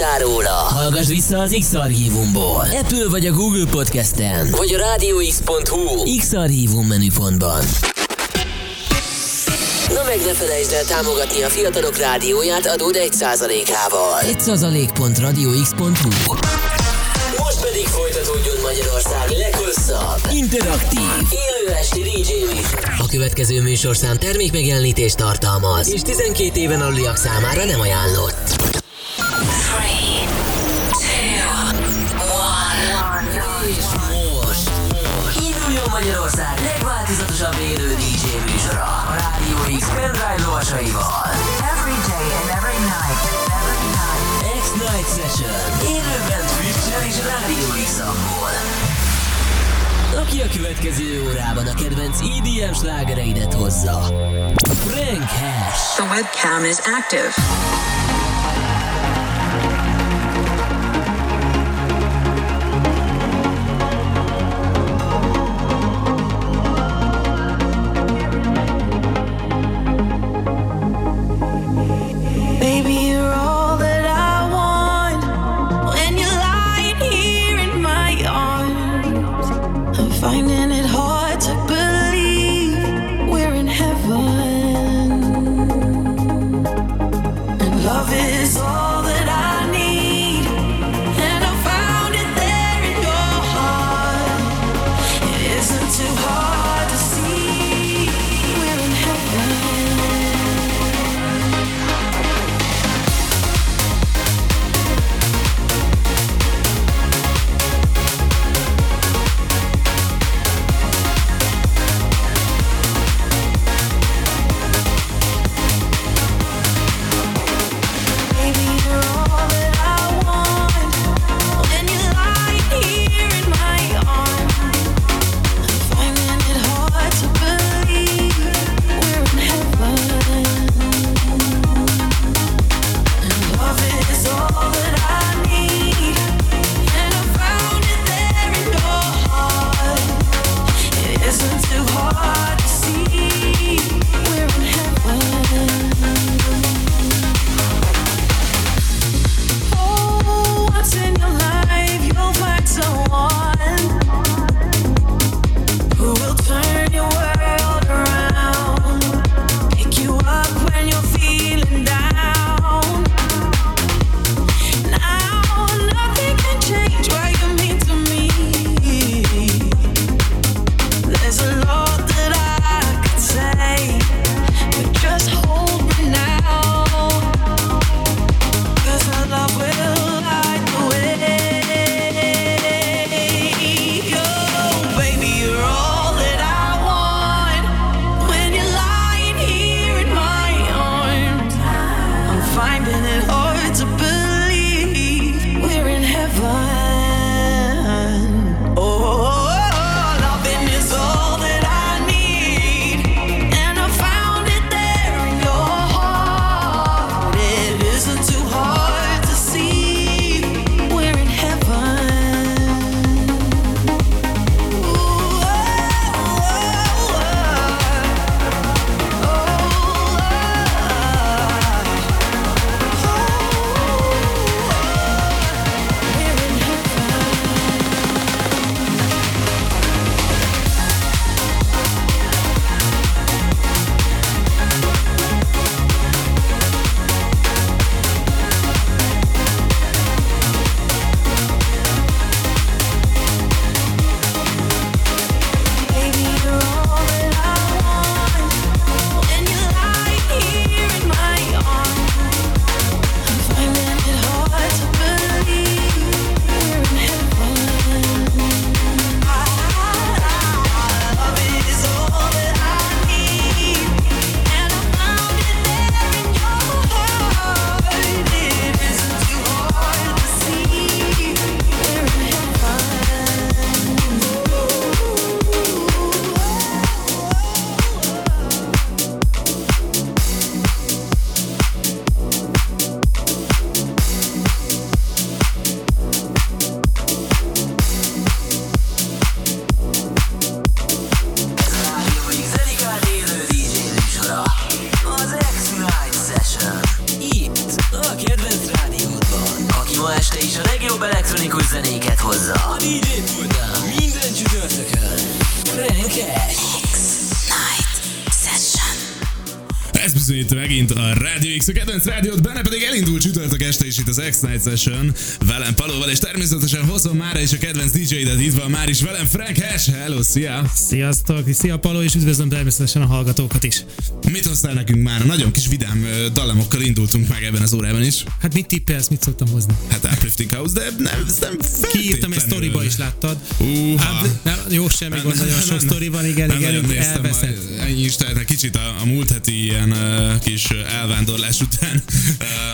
tudtál róla? Hallgass vissza az X-Archívumból. Apple vagy a Google Podcast-en. Vagy a rádióx.hu X-Archívum menüpontban. Na meg ne felejtsd el támogatni a fiatalok rádióját adód 1%-ával. 1%.radiox.hu Most pedig folytatódjon Magyarország leghosszabb, interaktív, élő esti DJ A következő műsorszám termékmegjelenítést tartalmaz, és 12 éven aluliak számára nem ajánlott. Three, two, one. És most, induljon Magyarország legváltozatosabb élő DJ műsora a Rádió X pendrive. Every day and every night, every night. X-Night Session. Élőben Twitch-en és Rádió x aki a következő órában a kedvenc EDM slágereidet hozza. The webcam is active. Megint a Radio X, a kedvenc rádiót, benne pedig elindult csütörtök este is itt az X-Night Session, velem Palóval, és természetesen hozom már is a kedvenc DJ-det, itt van már is velem Frank Hash, hello, szia! Sziasztok, szia Paló, és üdvözlöm természetesen a hallgatókat is. Mit hoztál nekünk már? Nagyon kis vidám dallamokkal indultunk meg ebben az órában is. Hát mit tippelsz, mit szoktam hozni? Hát Uplifting House, de nem, ez nem Kiírtam egy sztoriba is, láttad? Uha. Hát, nem, jó, semmi gond, nagyon sok sztori van, igen, igen, elveszett. Ennyi is tehetne kicsit a, a múlt heti ilyen uh, kis elvándorlás után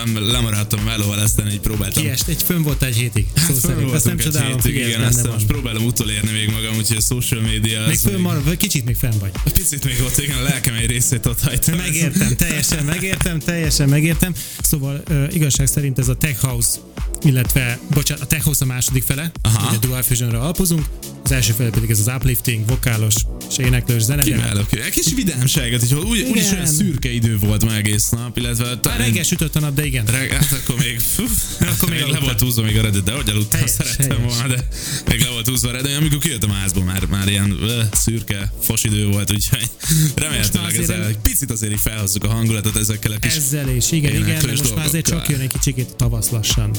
um, lemaradtam melóval, aztán így próbáltam. Kiest, egy fönn volt egy hétig, szó Hát szerint. fönn Azt nem csodálom, hétig, igen, aztán most próbálom utolérni még magam, úgyhogy a social media Még fönn vagy kicsit még fenn vagy. Picit még ott, igen, a lelkem egy részét ott hagytam. Megértem, teljesen megértem, teljesen megértem. Szóval uh, igazság szerint ez a Tech House, illetve, bocsánat, a Tech House a második fele, Aha. ugye Dual Fusionra alapozunk, az első fele pedig ez az uplifting, vokálos és éneklős zene. Kiválok. Egy kis vidámságot, hogy úgy, úgyis Igen. olyan szürke idő volt ma egész nap, illetve Már talán- reggel sütött a nap, de igen. Reg, hát akkor még, fú, akkor még le aludtál. volt húzva még a Reddit, de hogy aludtam, Helyes, szerettem helyes. volna, de még le volt húzva a Reddit, amikor kijöttem a házból, már, már ilyen ö, szürke, fos idő volt, úgyhogy remélhetőleg nem- egy picit azért így felhozzuk a hangulatot ezekkel a kis Ezzel is, igen, igen, de most már azért csak dolgokkal. jön egy kicsikét a tavasz lassan.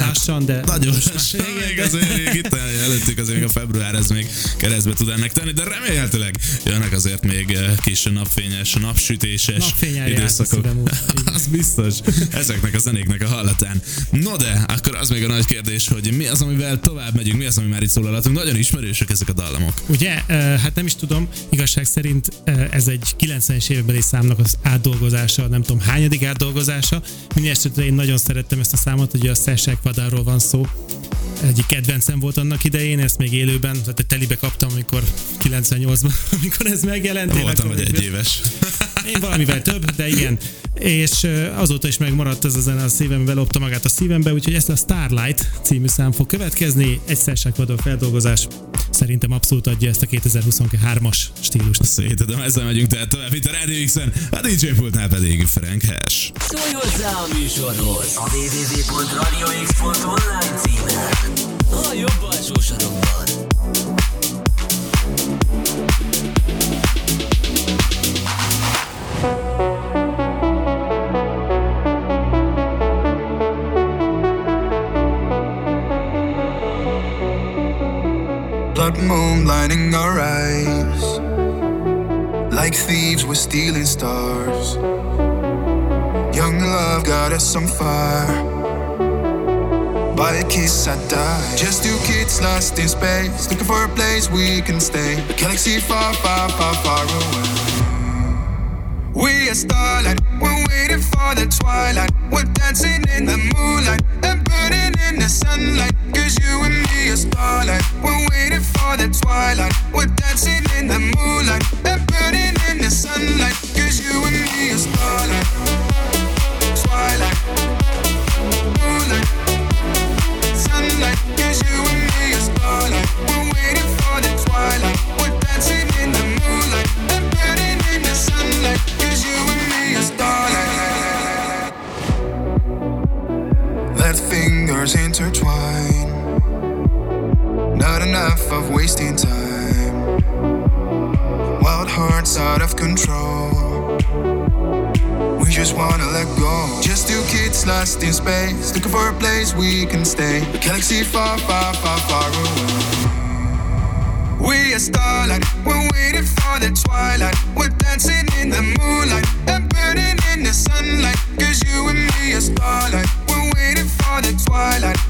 Lassan, de Nagyon lassan, már- még azért még itt előttük azért a február, ez még keresztbe tud ennek tenni, de remélhetőleg jönnek azért még eh, kis napfényes, napsütéses Napfényel úgy, igen. az biztos, ezeknek a zenéknek a hallatán. No de, akkor az még a nagy kérdés, hogy mi az, amivel tovább megyünk, mi az, ami már itt szólalatunk. Nagyon ismerősek ezek a dallamok. Ugye, eh, hát nem is tudom, igazság szerint eh, ez egy 90-es évekbeli számnak az átdolgozása, nem tudom hányadik átdolgozása. Minden esetre én nagyon szerettem ezt a számot, ugye a Sasha Quadarról van szó. Egyik kedvencem volt annak idején, ezt még élőben, tehát telibe kaptam, amikor 98-ban, amikor ez megjelent. Én Voltam egy egy éves. Én valamivel több, de igen. És azóta is megmaradt ez a zene a szívembe, lopta magát a szívembe, úgyhogy ezt a Starlight című szám fog következni. Egy Session feldolgozás szerintem abszolút adja ezt a 2023-as stílust. Szétadom, ezzel megyünk tehát tovább itt a Radio X-en, a DJ pultnál pedig Frank Hash. Szólj hozzá a műsorhoz a www.radiox.online címen. A jobb alsó sarokban. Stealing stars. Young love got us on fire. By a kiss, I die. Just two kids lost in space, looking for a place we can stay. A galaxy far, far, far, far away. We are starlight, we're waiting for the twilight. We're dancing in the moonlight and burning in the sunlight. Cause you and me are starlight. We're waiting for the twilight. We're dancing in the moonlight you and me are starlight. Twilight. Moonlight. You and me are starlight. We're waiting for the twilight. We're dancing in the moonlight and burning in the you and me are starlight. Let fingers intertwine. Not enough of wasting time. Control. We just wanna let go. Just two kids lost in space, looking for a place we can stay. Galaxy far, far, far, far away. We are starlight, we're waiting for the twilight. We're dancing in the moonlight and burning in the sunlight. Cause you and me are starlight. We're waiting for the twilight.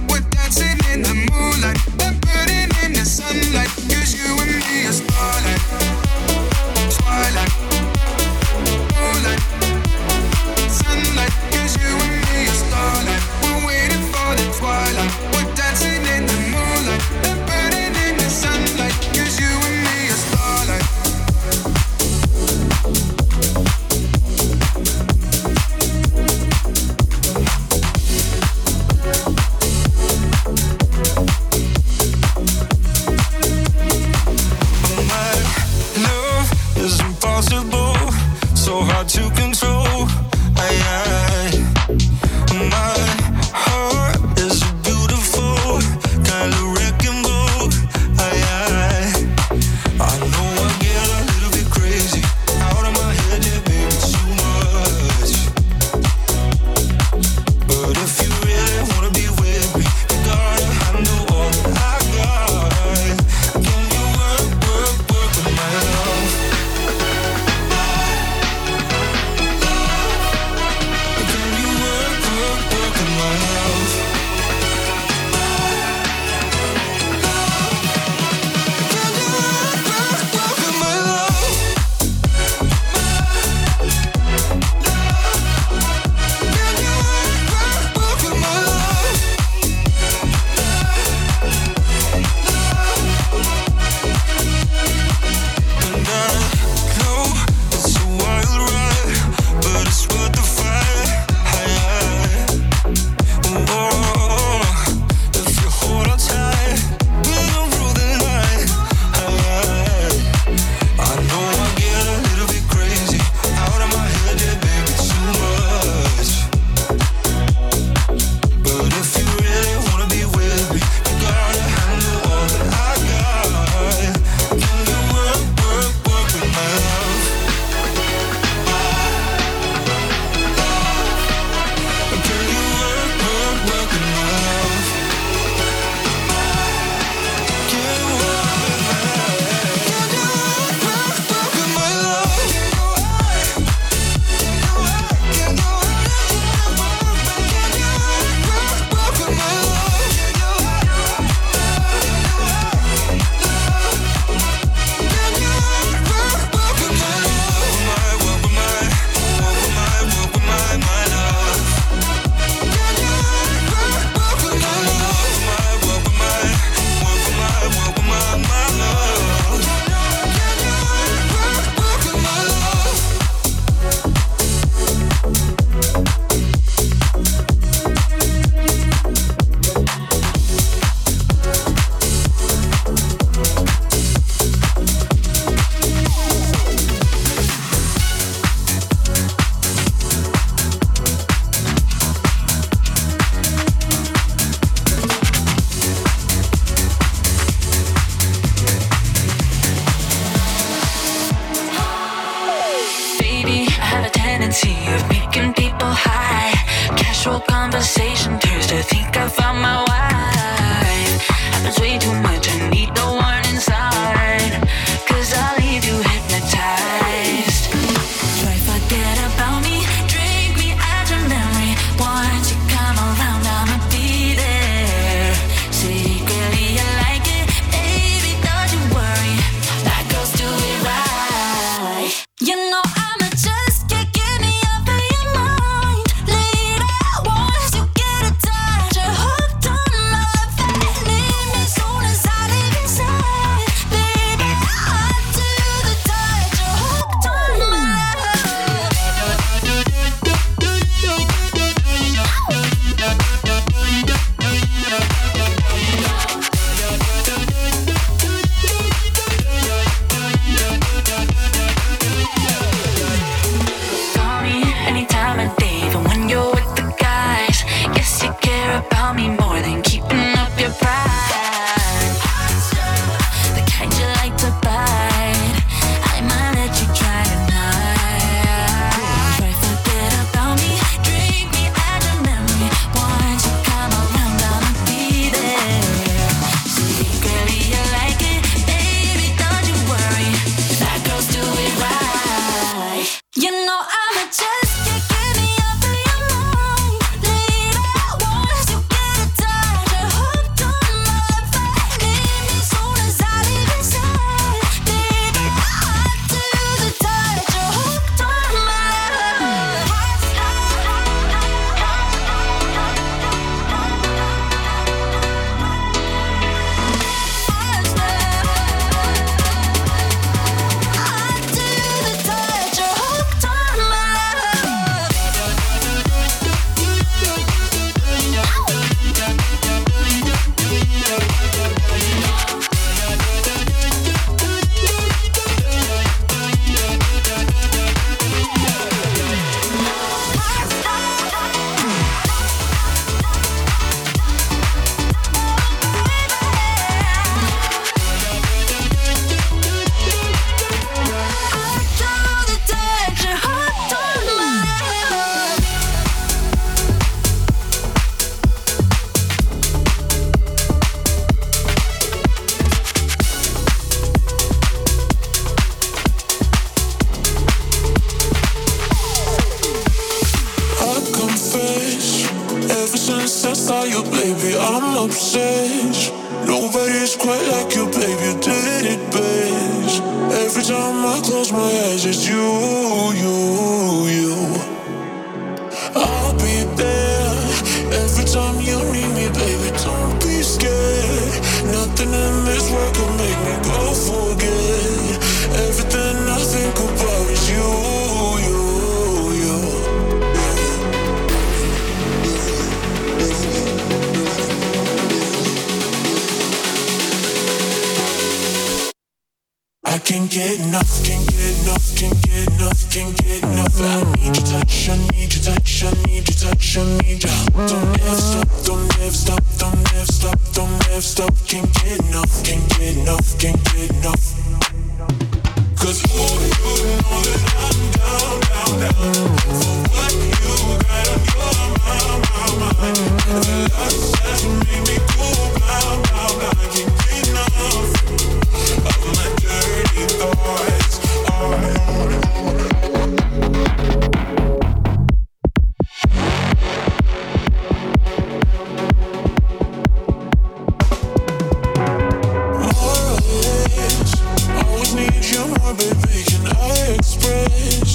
fresh.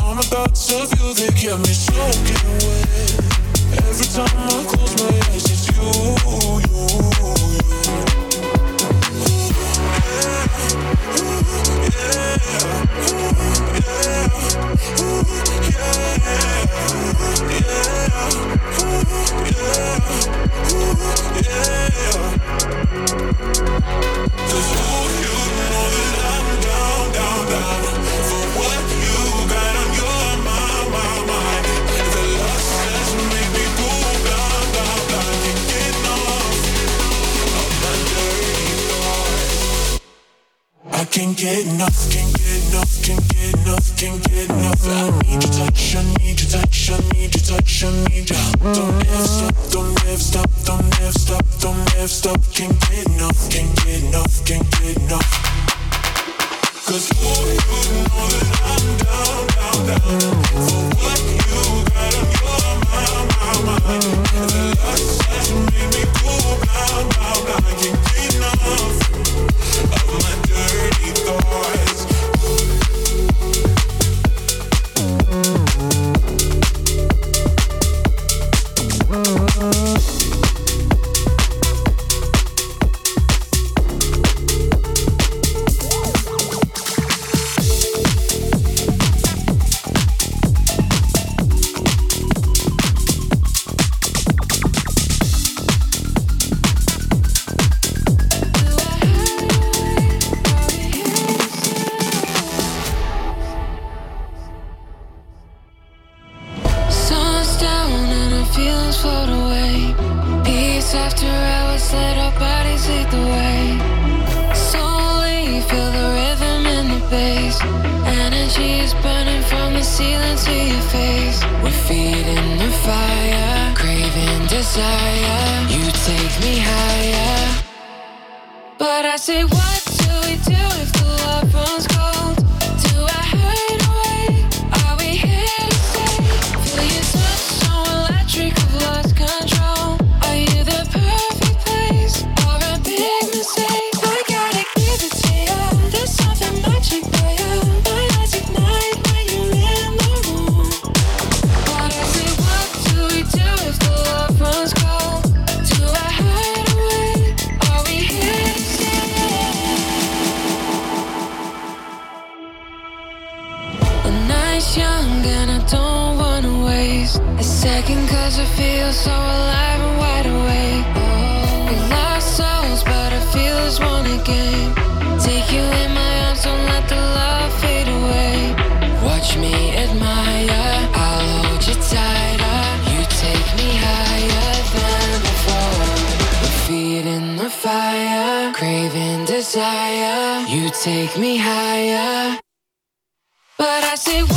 All my thoughts of you, they get me soaking wet. Every time I close my eyes, it's you. Can't get enough, can't get enough, can't get enough, can't get enough. I need your touch, I need after hours, let our bodies lead the way. Feel the rhythm in the bass. Burning from the ceiling to your face. We're feeding the fire, craving desire. You take me higher. But I say, what do we do if the love? Take me higher. But I say,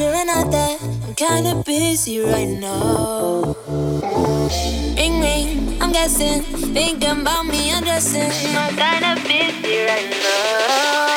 under another. I'm kinda busy right now. Ring ring, I'm guessing. Thinking about me undressing. I'm kinda busy right now.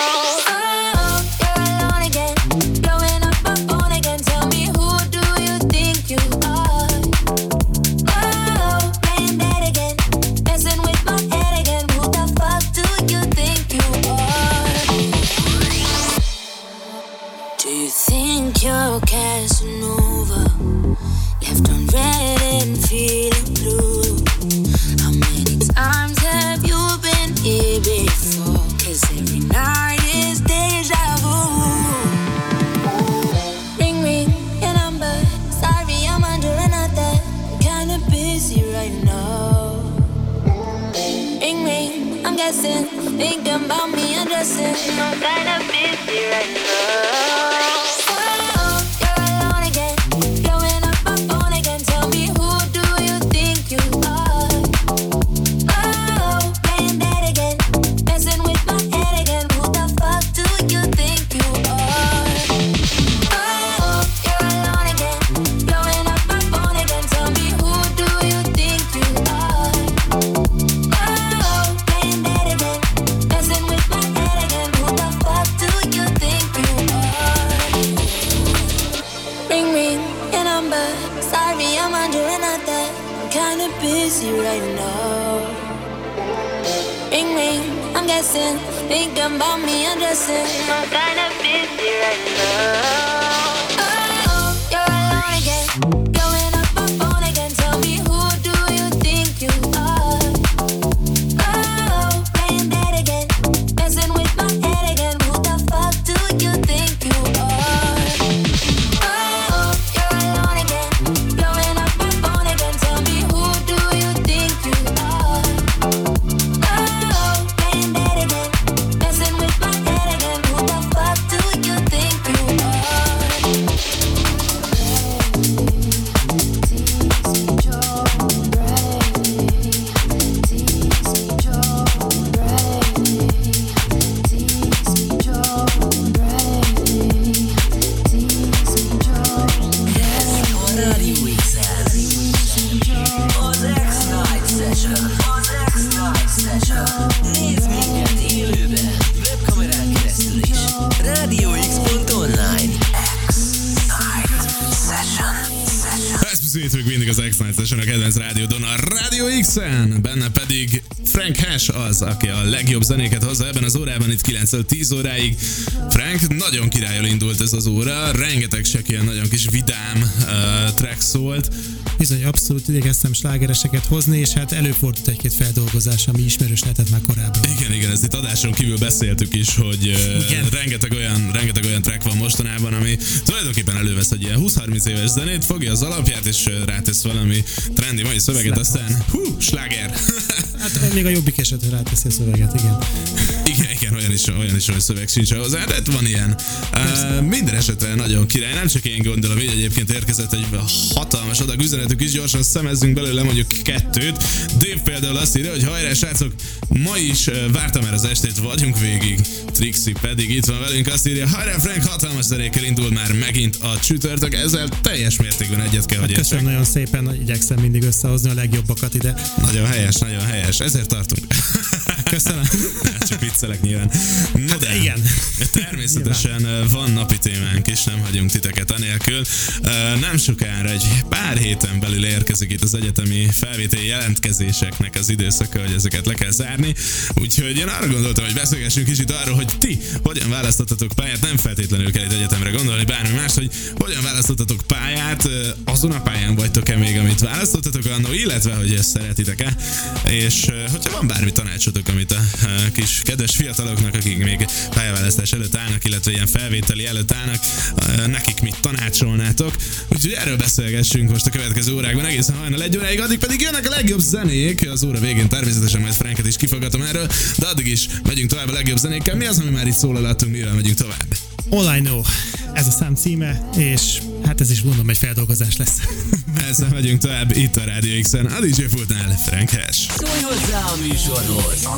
Busy right now. Ring ring, I'm guessing. Thinking about me undressing. I'm kinda busy right now. Aki a legjobb zenéket hozza ebben az órában, itt 9 10 óráig. Frank, nagyon királyol indult ez az óra, rengeteg se ilyen nagyon kis vidám uh, track szólt. Bizony, abszolút igyekeztem slágereseket hozni, és hát előfordult egy-két feldolgozás, ami ismerős lehetett már korábban. Igen, igen, ezt itt adáson kívül beszéltük is, hogy Igen. rengeteg olyan, rengeteg olyan track van mostanában, ami tulajdonképpen elővesz egy ilyen 20-30 éves zenét, fogja az alapját, és rátesz valami trendi mai szöveget, aztán hú, sláger! Hát még a jobbik esetre ráteszi a szöveget, igen. Igen, olyan is, olyan is, hogy szöveg sincs hozzá, de hát van ilyen. Uh, minden esetre nagyon király, nem csak én gondolom, így egyébként érkezett egy hatalmas adag üzenetük is, gyorsan szemezzünk belőle mondjuk kettőt. Dave például azt írja, hogy hajrá srácok, ma is vártam már az estét, vagyunk végig. Trixie pedig itt van velünk, azt írja, hajrá Frank, hatalmas zenékkel indul már megint a csütörtök, ezzel teljes mértékben egyet kell, hogy értsek. Köszönöm nagyon szépen, igyekszem mindig összehozni a legjobbakat ide. Nagyon helyes, nagyon helyes, ezért tartunk. Köszönöm. Hát csak viccelek nyilván. Na de, igen. Természetesen ö, van napi témánk is, nem hagyunk titeket anélkül. Ö, Nem sokára, egy pár héten belül érkezik itt az egyetemi felvételi jelentkezéseknek az időszaka, hogy ezeket le kell zárni. Úgyhogy én arra gondoltam, hogy beszélgessünk kicsit arról, hogy ti hogyan választottatok pályát, nem feltétlenül kell itt egyetemre gondolni, bármi más, hogy hogyan választottatok pályát, ö, azon a pályán vagytok-e még, amit választottatok annó, illetve hogy ezt szeretitek-e, és hogyha van bármi tanácsotok, amit a ö, kis kedves fiataloknak, akik még pályaválasztás előtt állnak, illetve ilyen felvételi előtt állnak, nekik mit tanácsolnátok. Úgyhogy erről beszélgessünk most a következő órákban egészen hajnal egy óráig, addig pedig jönnek a legjobb zenék. Az óra végén természetesen majd Franket is kifogatom erről, de addig is megyünk tovább a legjobb zenékkel. Mi az, ami már itt szólalhatunk, mivel megyünk tovább? All I Know, ez a szám címe, és hát ez is gondolom egy feldolgozás lesz. Ezzel megyünk tovább itt a Rádió X-en, a DJ Pultnál, Frank Hash. Szólj hozzá a műsorhoz! A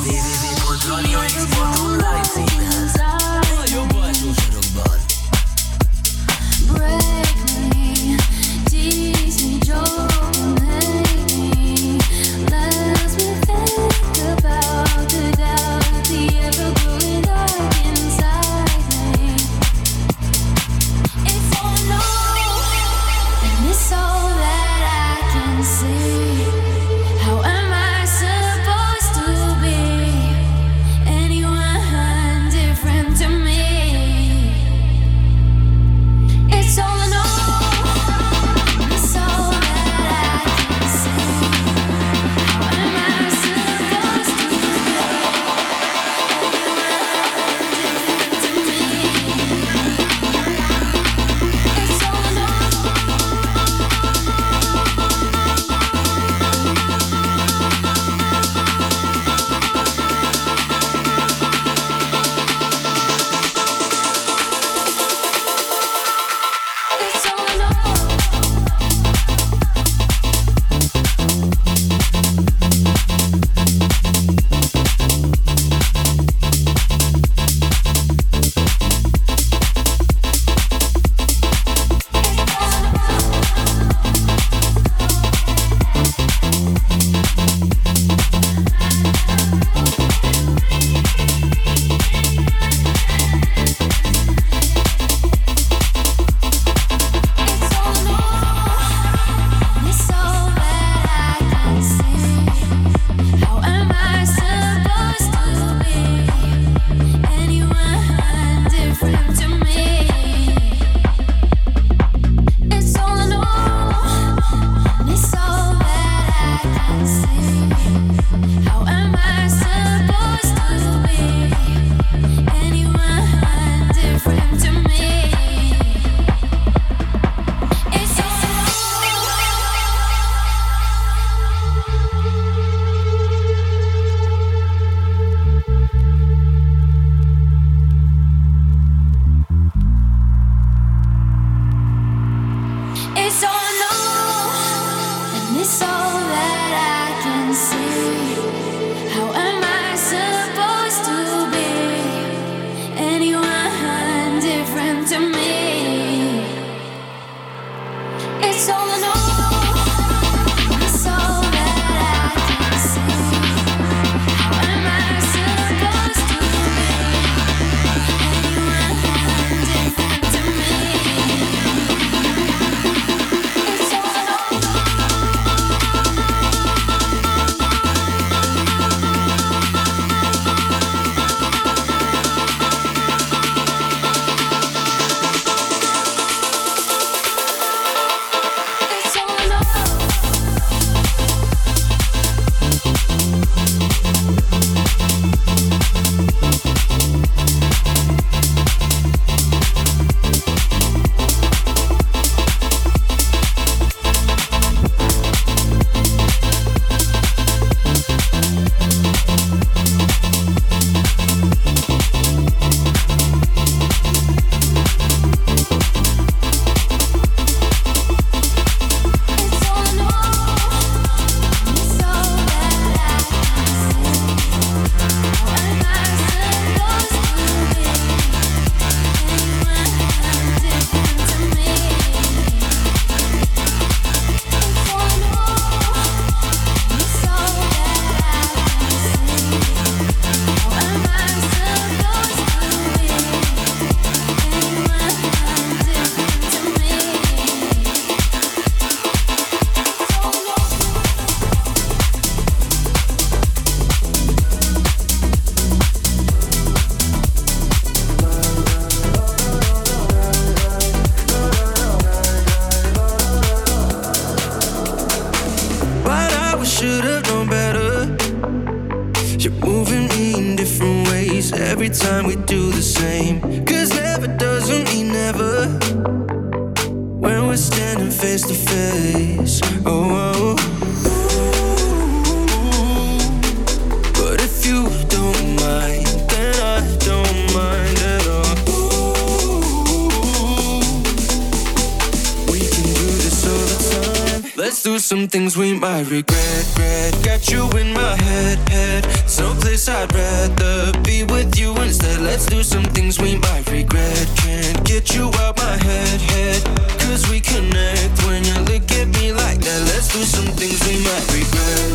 things we might regret, regret. Got you in my head, head. It's no place I'd rather be with you instead. Let's do some things we might regret. Can't get you out my head, head. Cause we connect when you look at me like that. Let's do some things we might regret.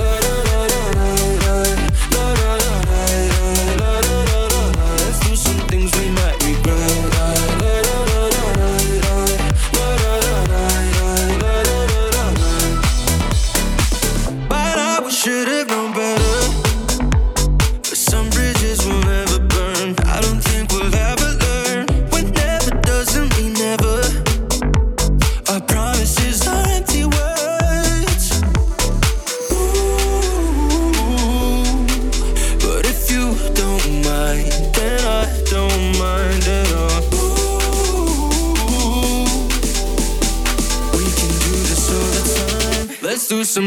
La, la, la,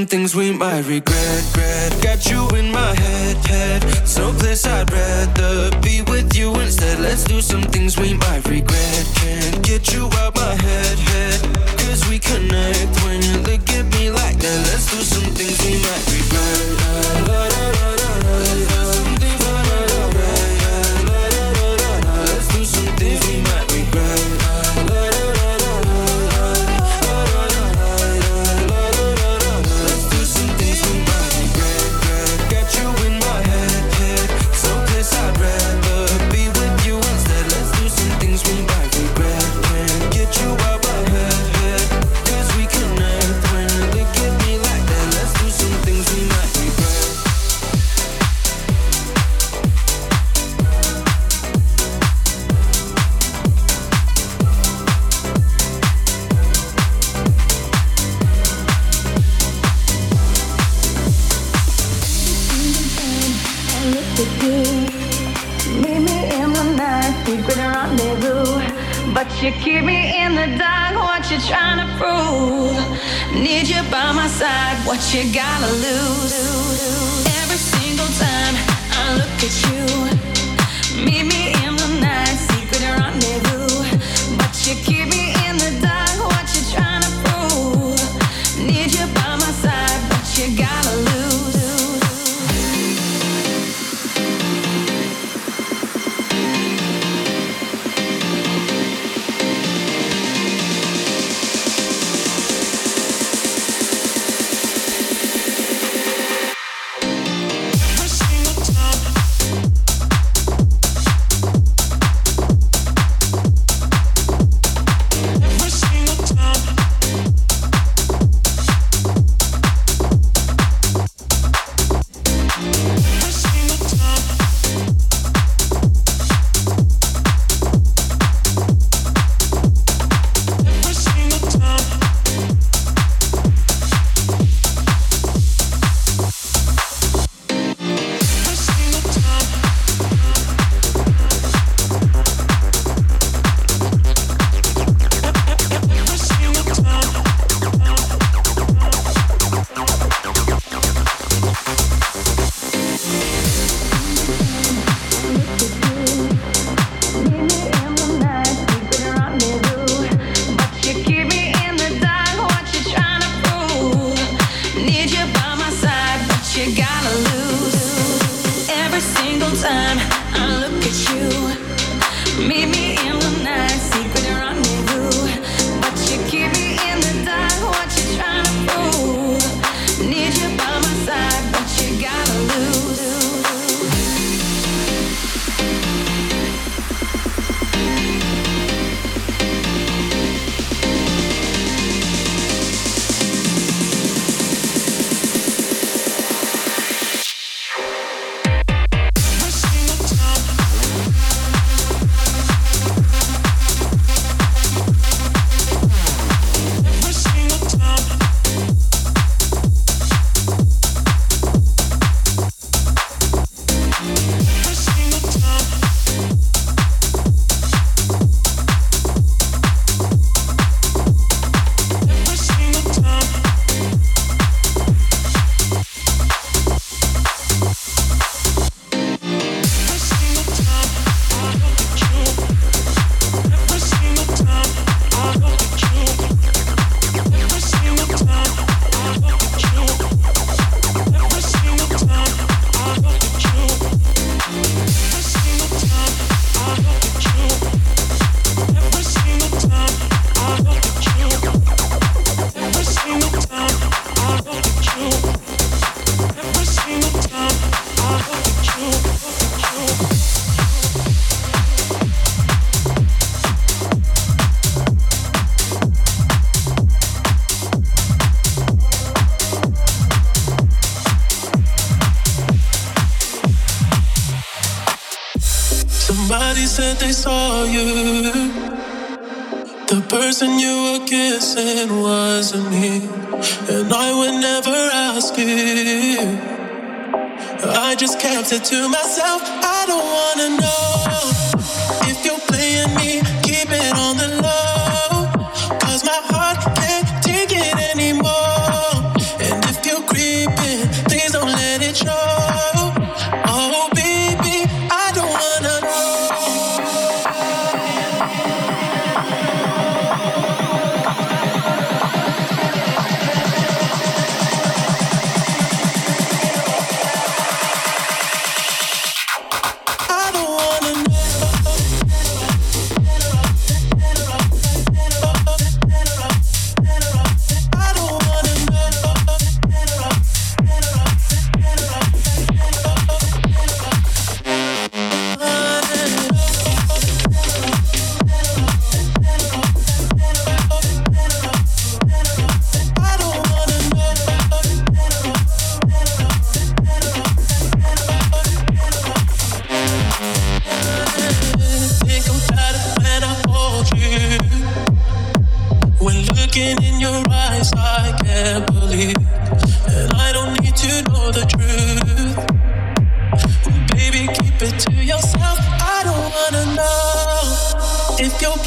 things we might regret, regret. Got you in my head, head. So bliss, I'd rather be with you instead. Let's do some things we might regret. Can't get you out.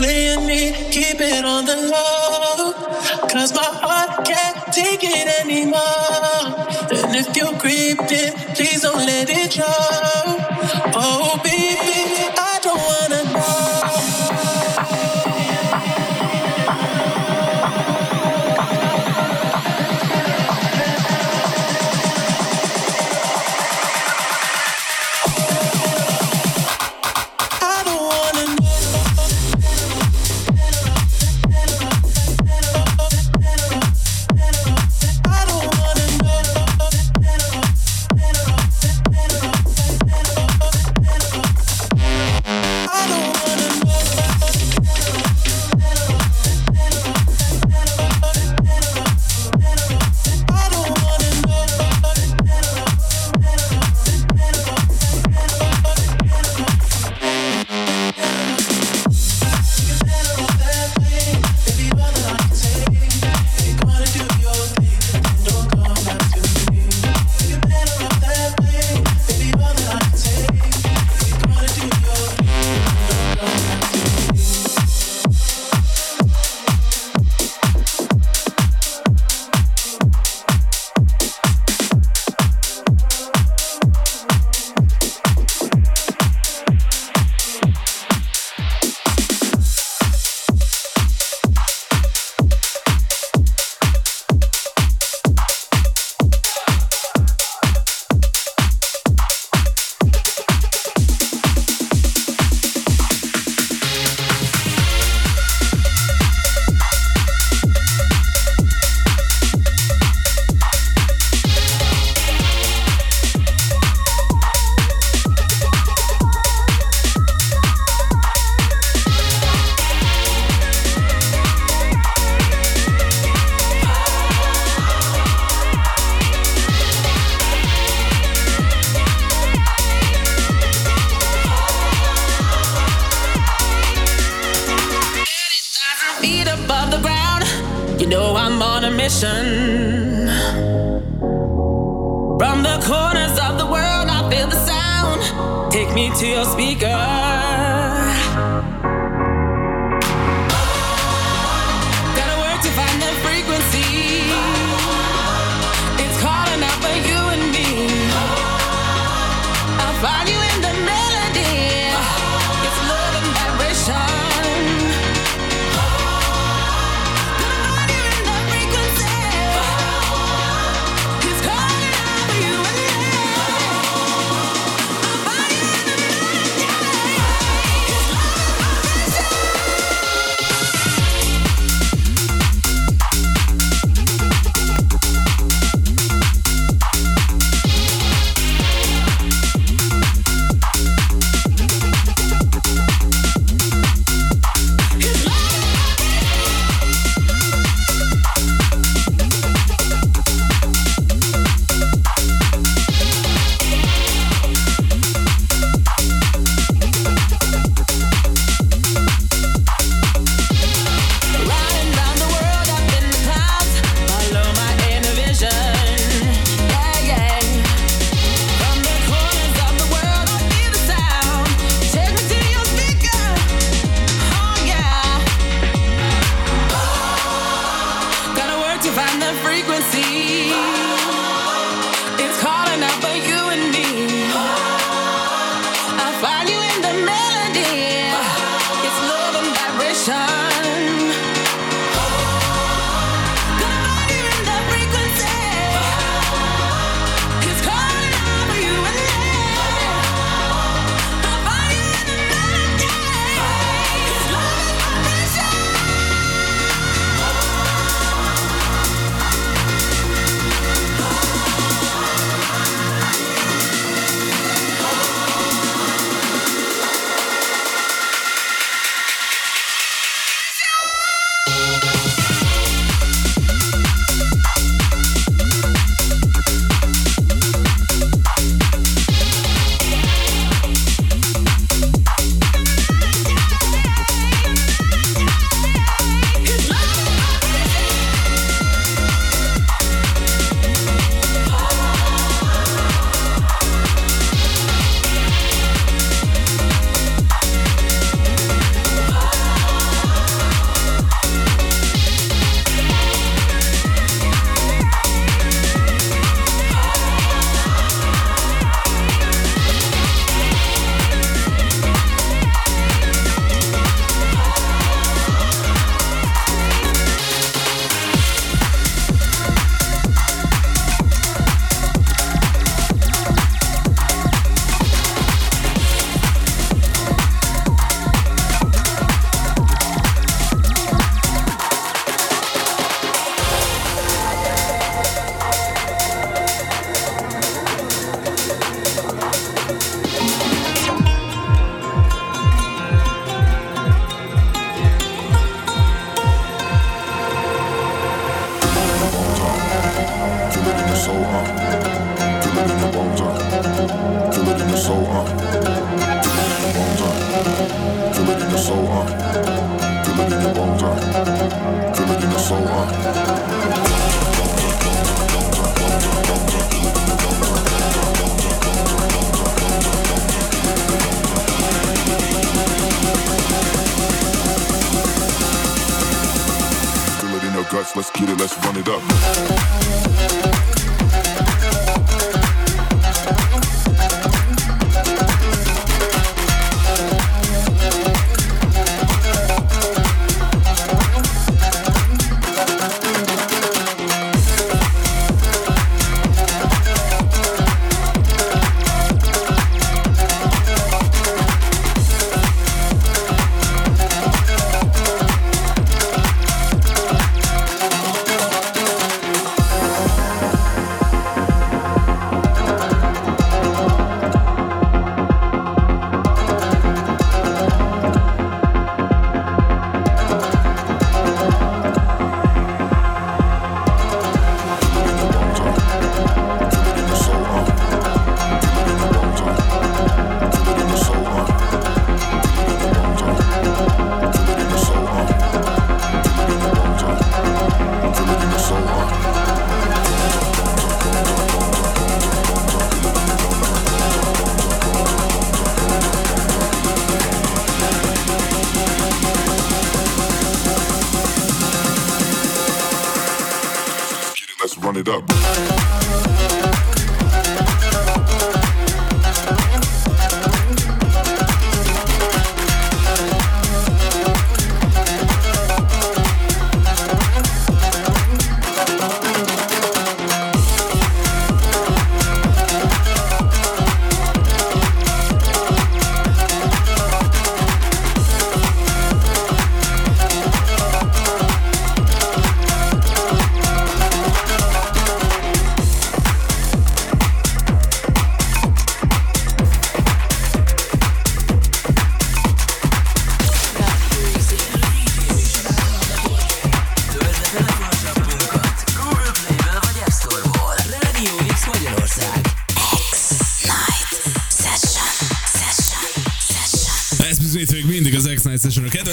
playing me, keep it on the low. Cause my heart can't take it anymore. And if you creeped it, please don't let it show. Oh,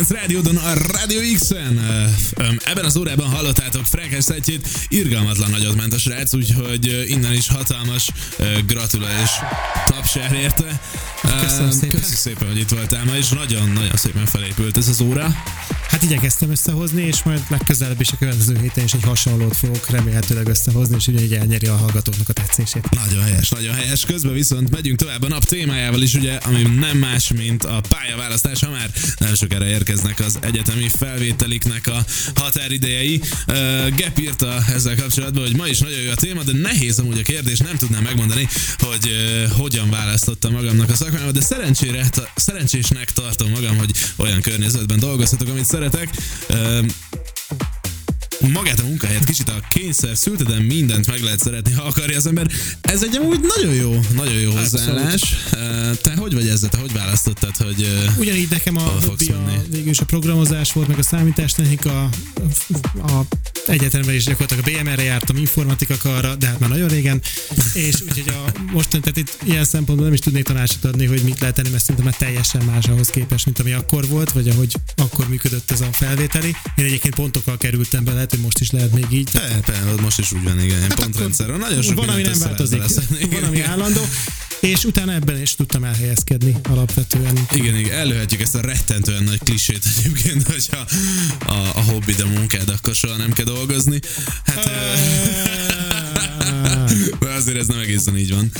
Kedvenc rádiódon, a Radio X-en. Ebben az órában hallottátok Frankes szetjét, irgalmatlan nagyot ment a srác, úgyhogy innen is hatalmas és tapsár érte. Köszönöm szépen. Köszi szépen, hogy itt voltál ma, és nagyon-nagyon szépen felépült ez az óra. Hát igyekeztem összehozni, és majd legközelebb is a következő héten is egy hasonlót fogok remélhetőleg összehozni, és ugye így elnyeri a hallgatóknak a tetszését. Nagyon helyes, nagyon helyes. Közben viszont megyünk tovább a nap témájával is, ugye, ami nem más, mint a pályaválasztás, ha már nem sokára érkeznek az egyetemi felvételiknek a határidejei. Uh, Gep írta ezzel kapcsolatban, hogy ma is nagyon jó a téma, de nehéz amúgy a kérdés, nem tudnám megmondani, hogy uh, hogyan választottam magamnak a szakmámat, de szerencsére, ta, szerencsésnek tartom magam, hogy olyan környezetben dolgozhatok, amit szeretek. Uh, magát a munkahelyet, kicsit a kényszer szülteden mindent meg lehet szeretni, ha akarja az ember. Ez egy amúgy nagyon jó, nagyon jó hozzáállás. Te hogy vagy ezzel? Te hogy választottad, hogy Ugyanígy nekem a hobbi a, végül is a programozás volt, meg a számítástechnika, a, a egyetemben is gyakorlatilag a BMR-re jártam, informatika karra, de hát már nagyon régen, és úgyhogy a mostani, tehát itt ilyen szempontból nem is tudnék tanácsot adni, hogy mit lehet tenni, mert szerintem már teljesen más ahhoz képest, mint ami akkor volt, vagy ahogy akkor működött ez a felvételi. Én egyébként pontokkal kerültem be, lehet, hogy most is lehet még így. Te, most is úgy van, igen, ilyen pontrendszerről. Nagyon sok van, ami nem változik, van, ami állandó, és utána ebben is tudtam elhelyezkedni alapvetően. Igen, igen, előhetjük ezt a rettentően nagy klisét egyébként, hogyha a, a hobbid a munkád, akkor soha nem kell dolgozni. Hát, de azért ez nem egészen így van.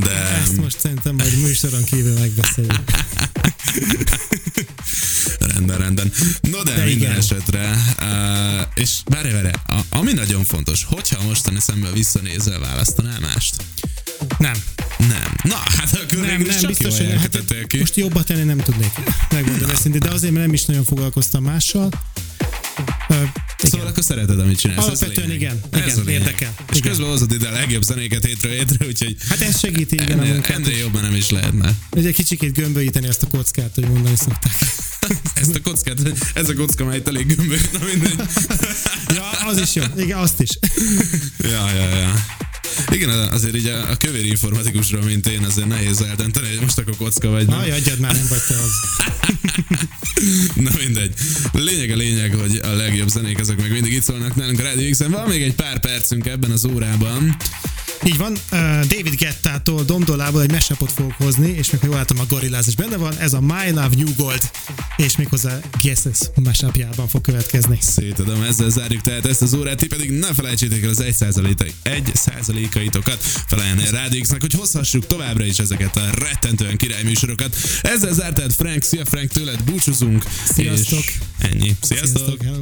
De Ezt most szerintem majd műsoron kívül megbeszéljük. rendben, rendben. No de, De minden igen. esetre, uh, és várj, várj, ami nagyon fontos, hogyha mostani szemmel visszanézel, választanál mást? Nem. Nem. Na, hát akkor Nem, nem, biztos, hogy hát, ki. most jobbat tenni nem tudnék. Megmondom őszintén, de azért, mert nem is nagyon foglalkoztam mással. Igen. Szóval akkor szereted, amit csinálsz. a Alapvetően lényeg. igen, Ez igen, a érdekel. És Igen. közben hozod ide a legjobb zenéket hétről hétre, úgyhogy Hát ez segíti igen a ennél, munkát. ennél jobban nem is lehetne. Egy kicsikét gömbölyíteni azt a kockát, hogy mondani szokták. Ezt a kockát, ez a kocka, mely elég gömbölyt, na mindegy. Ja, az is jó. Igen, azt is. Ja, ja, ja. Igen, azért így a, a kövér informatikusról, mint én, azért nehéz eldönteni, hogy most akkor kocka vagy nem. Aj, adjad már, nem vagy te az. Na mindegy. Lényeg a lényeg, hogy a legjobb zenék azok meg mindig itt szólnak nálunk a Radio X-en. Van még egy pár percünk ebben az órában. Így van, David Gettától, Domdolából egy mesapot fogok hozni, és még ha jól látom, a Gorillaz is benne van, ez a My Love New Gold, és méghozzá Guesses mesapjában fog következni. Szétadom, ezzel zárjuk tehát ezt az órát, ti pedig ne felejtsétek el az 1 egy százalékaitokat felajánlani a Radio X-nek, hogy hozhassuk továbbra is ezeket a rettentően királyműsorokat. Ezzel zárt tehát Frank, szia Frank, tőled búcsúzunk. Sziasztok. És ennyi. Sziasztok. Sziasztok, hello.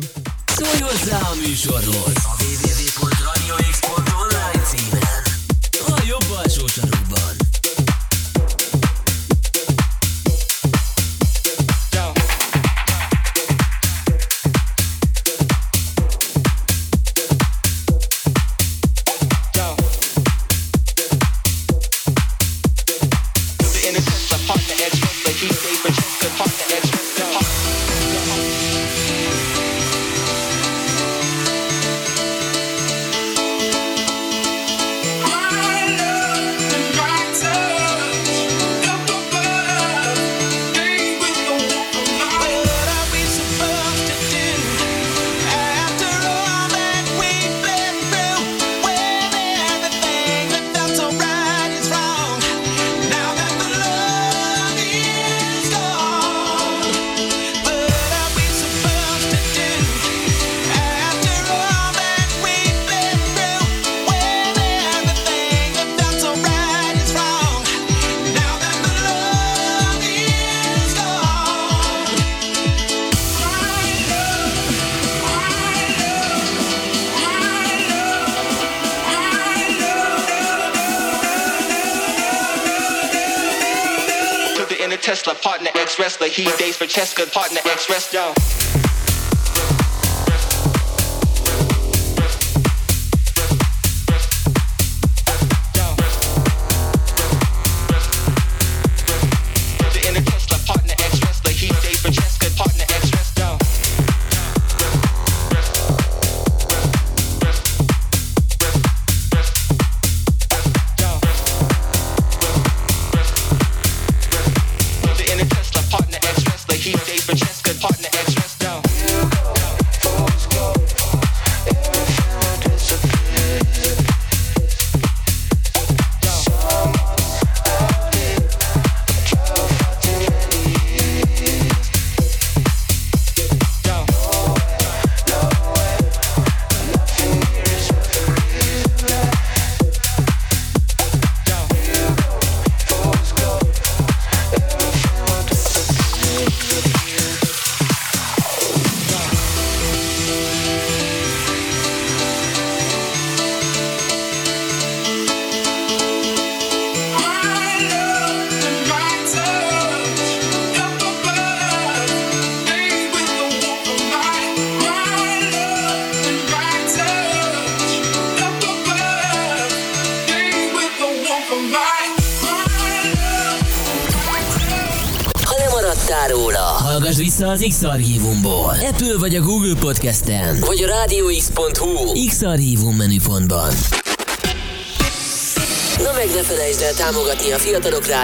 Szólj hozzá a műsorhoz! A Tesla, partner ex wrestler. He dates for Cheska, partner ex wrestler. Az X-Archívumból. Apple vagy a Google Podcasten, vagy a rádióx.hu X-Archívum menüpontban. Na meg ne felejtsd el támogatni a fiatalok rádió